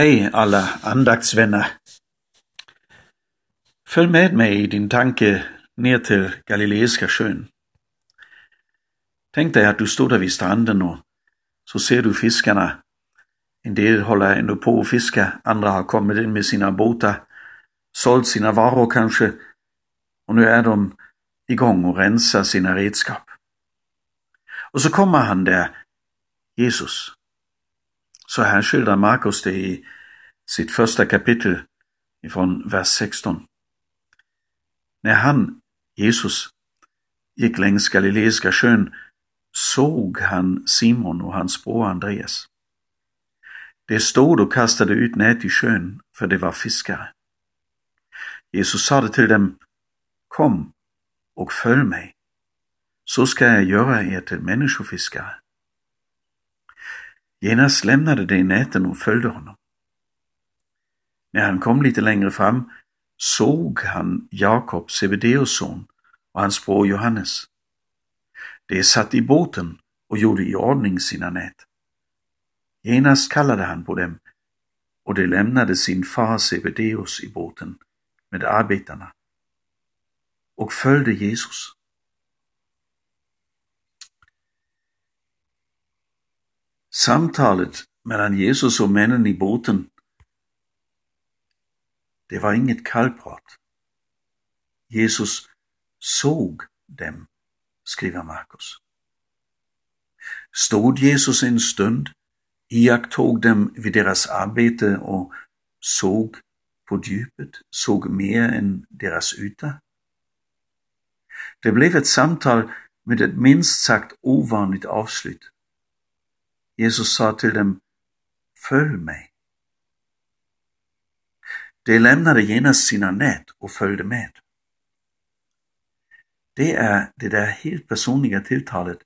Hej alla andaktsvänner! Följ med mig i din tanke ner till Galileiska sjön. Tänk dig att du står där vid stranden och så ser du fiskarna. En del håller ändå på att fiska, andra har kommit in med sina båtar, sålt sina varor kanske, och nu är de igång och rensar sina redskap. Och så kommer han där, Jesus. Så här skildrar Markus det i sitt första kapitel ifrån vers 16. När han, Jesus, gick längs Galileiska sjön såg han Simon och hans bror Andreas. De stod och kastade ut nät i sjön, för de var fiskare. Jesus sade till dem, Kom och följ mig, så ska jag göra er till människofiskare. Genast lämnade de näten och följde honom. När han kom lite längre fram såg han Jakob, Sebedeus son, och hans bror Johannes. De satt i båten och gjorde i ordning sina nät. Genast kallade han på dem, och de lämnade sin far Sebedeus i båten med arbetarna och följde Jesus. Samtalet mellan Jesus och männen i båten, det var inget kallprat. Jesus såg dem, skriver Markus. Stod Jesus en stund, iakttog dem vid deras arbete och såg på djupet, såg mer än deras yta? Det blev ett samtal med ett minst sagt ovanligt avslut. Jesus sa till dem, följ mig. De lämnade genast sina nät och följde med. Det är det där helt personliga tilltalet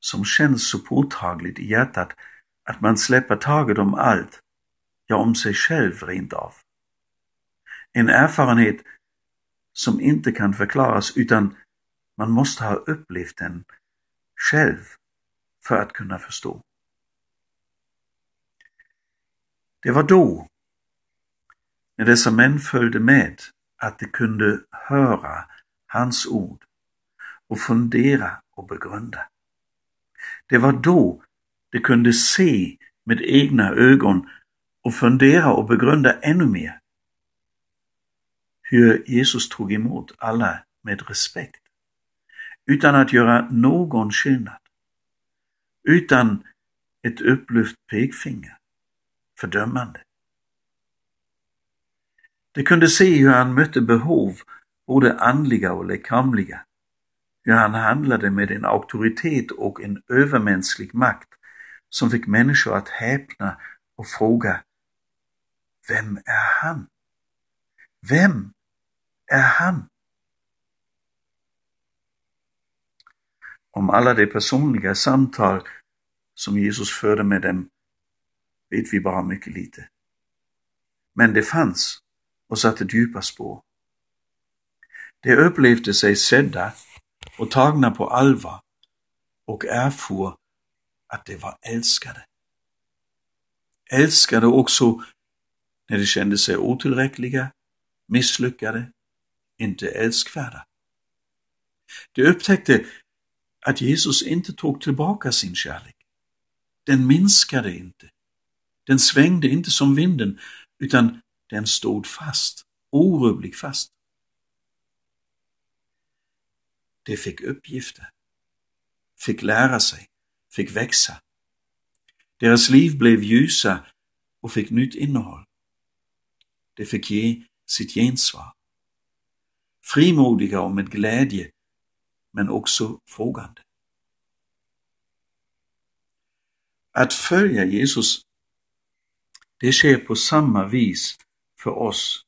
som känns så påtagligt i hjärtat att man släpper taget om allt, ja om sig själv rent av. En erfarenhet som inte kan förklaras utan man måste ha upplevt den själv för att kunna förstå. Det var då, när dessa män följde med, att de kunde höra hans ord och fundera och begrunda. Det var då de kunde se med egna ögon och fundera och begrunda ännu mer hur Jesus tog emot alla med respekt, utan att göra någon skillnad, utan ett upplyft pekfinger, fördömande. De kunde se hur han mötte behov, både andliga och lekamliga, hur han handlade med en auktoritet och en övermänsklig makt som fick människor att häpna och fråga Vem är han? Vem är han? Om alla de personliga samtal som Jesus förde med dem vet vi bara mycket lite. Men det fanns och satte djupa spår. De upplevde sig sedda och tagna på allvar och erfor att de var älskade. Älskade också när de kände sig otillräckliga, misslyckade, inte älskvärda. De upptäckte att Jesus inte tog tillbaka sin kärlek. Den minskade inte. Den svängde inte som vinden, utan den stod fast, orubblig fast. De fick uppgifter, fick lära sig, fick växa. Deras liv blev ljusa och fick nytt innehåll. De fick ge sitt gensvar. Frimodiga och med glädje, men också frågande. Att följa Jesus, det sker på samma vis för oss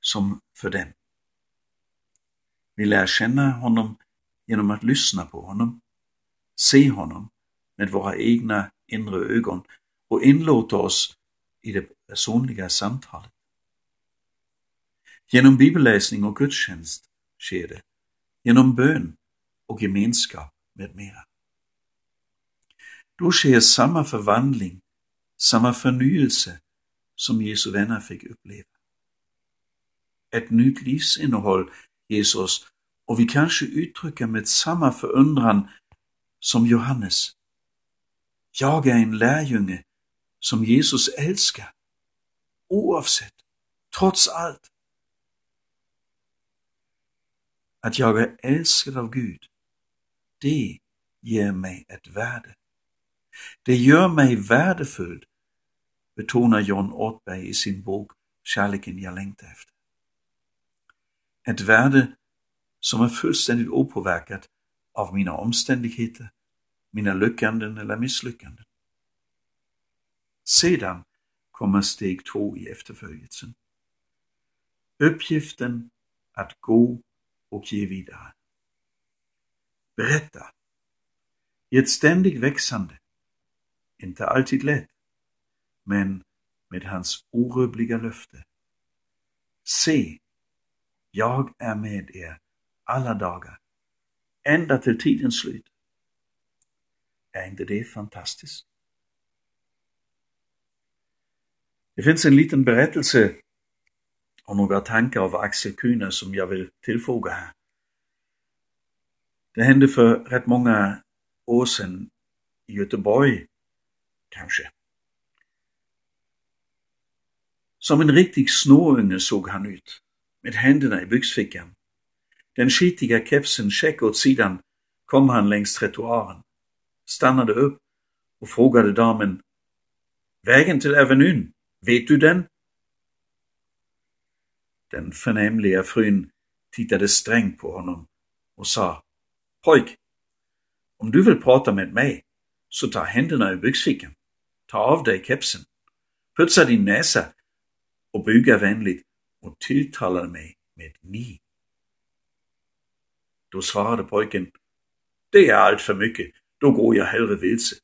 som för dem. Vi lär känna honom genom att lyssna på honom, se honom med våra egna inre ögon och inlåta oss i det personliga samtalet. Genom bibelläsning och gudstjänst sker det, genom bön och gemenskap med mera. Då sker samma förvandling, samma förnyelse som Jesu vänner fick uppleva. Ett nytt livsinnehåll Jesus och vi kanske uttrycker med samma förundran som Johannes. Jag är en lärjunge som Jesus älskar, oavsett, trots allt. Att jag är älskad av Gud, det ger mig ett värde. Det gör mig värdefull, betonar John Ortberg i sin bok Kärleken jag längtar efter. Ett värde som är fullständigt opåverkat av mina omständigheter, mina lyckanden eller misslyckanden. Sedan kommer steg två i efterföljelsen. Uppgiften att gå och ge vidare. Berätta. I ett ständigt växande, inte alltid lätt, men med hans orubbliga löfte. Se, jag är med er alla dagar, ända till tidens slut. Är inte det fantastiskt? Det finns en liten berättelse och några tankar av Axel Kühner som jag vill tillfoga här. Det hände för rätt många år sedan i Göteborg, kanske. Som en riktig snorunge såg han ut, med händerna i byxfickan. Den skitiga kepsen check åt sidan kom han längs trottoaren, stannade upp och frågade damen Vägen till Avenyn, vet du den? Den förnämliga frun tittade strängt på honom och sa Pojk, om du vill prata med mig, så ta händerna ur byxfickan, ta av dig kepsen, putsa din näsa och buga vänligt och tilltalar mig med ni. Då svarade pojken, det är allt för mycket, då går jag hellre vilse.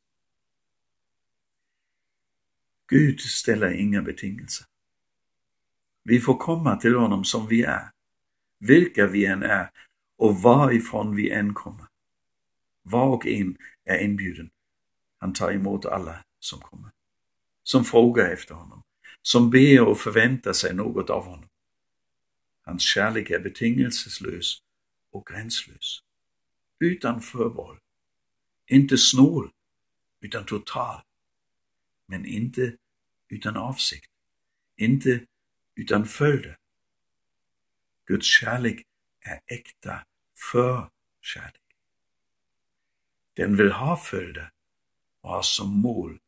Gud ställer inga betingelser. Vi får komma till honom som vi är, vilka vi än är och varifrån vi än kommer. Var och en är inbjuden. Han tar emot alla som kommer, som frågar efter honom, som ber och förväntar sig något av honom. Hans kärlek är betingelseslös och gränslös. Utan förbehåll. Inte snål, utan total. Men inte utan avsikt. Inte utan följder. Guds kärlek är äkta för kärlek. Den vill ha följder och har som mål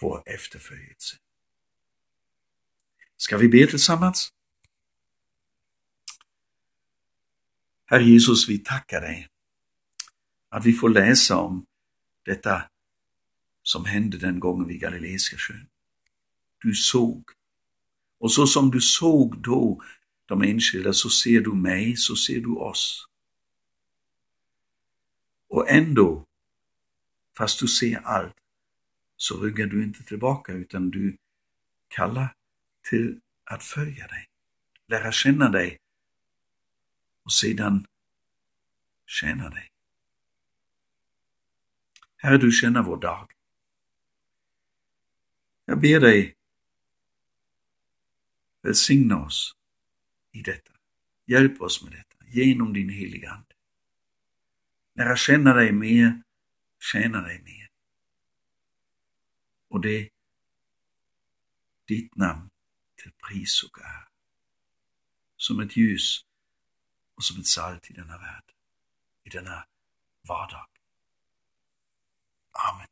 vår efterföljelse. Ska vi be tillsammans? Herre Jesus, vi tackar dig att vi får läsa om detta som hände den gången vid Galileiska sjön. Du såg. Och så som du såg då de enskilda så ser du mig, så ser du oss. Och ändå, fast du ser allt, så ryggar du inte tillbaka utan du kallar till att följa dig, lära känna dig och sedan tjäna dig. Herre, du känner vår dag. Jag ber dig, välsigna oss i detta. Hjälp oss med detta genom din heliga Ande. Lära känna dig mer, tjäna dig mer. Och det ditt namn der pris sogar. ære. Som et ljus og som et salt i denne verden, i denne hverdag. Amen.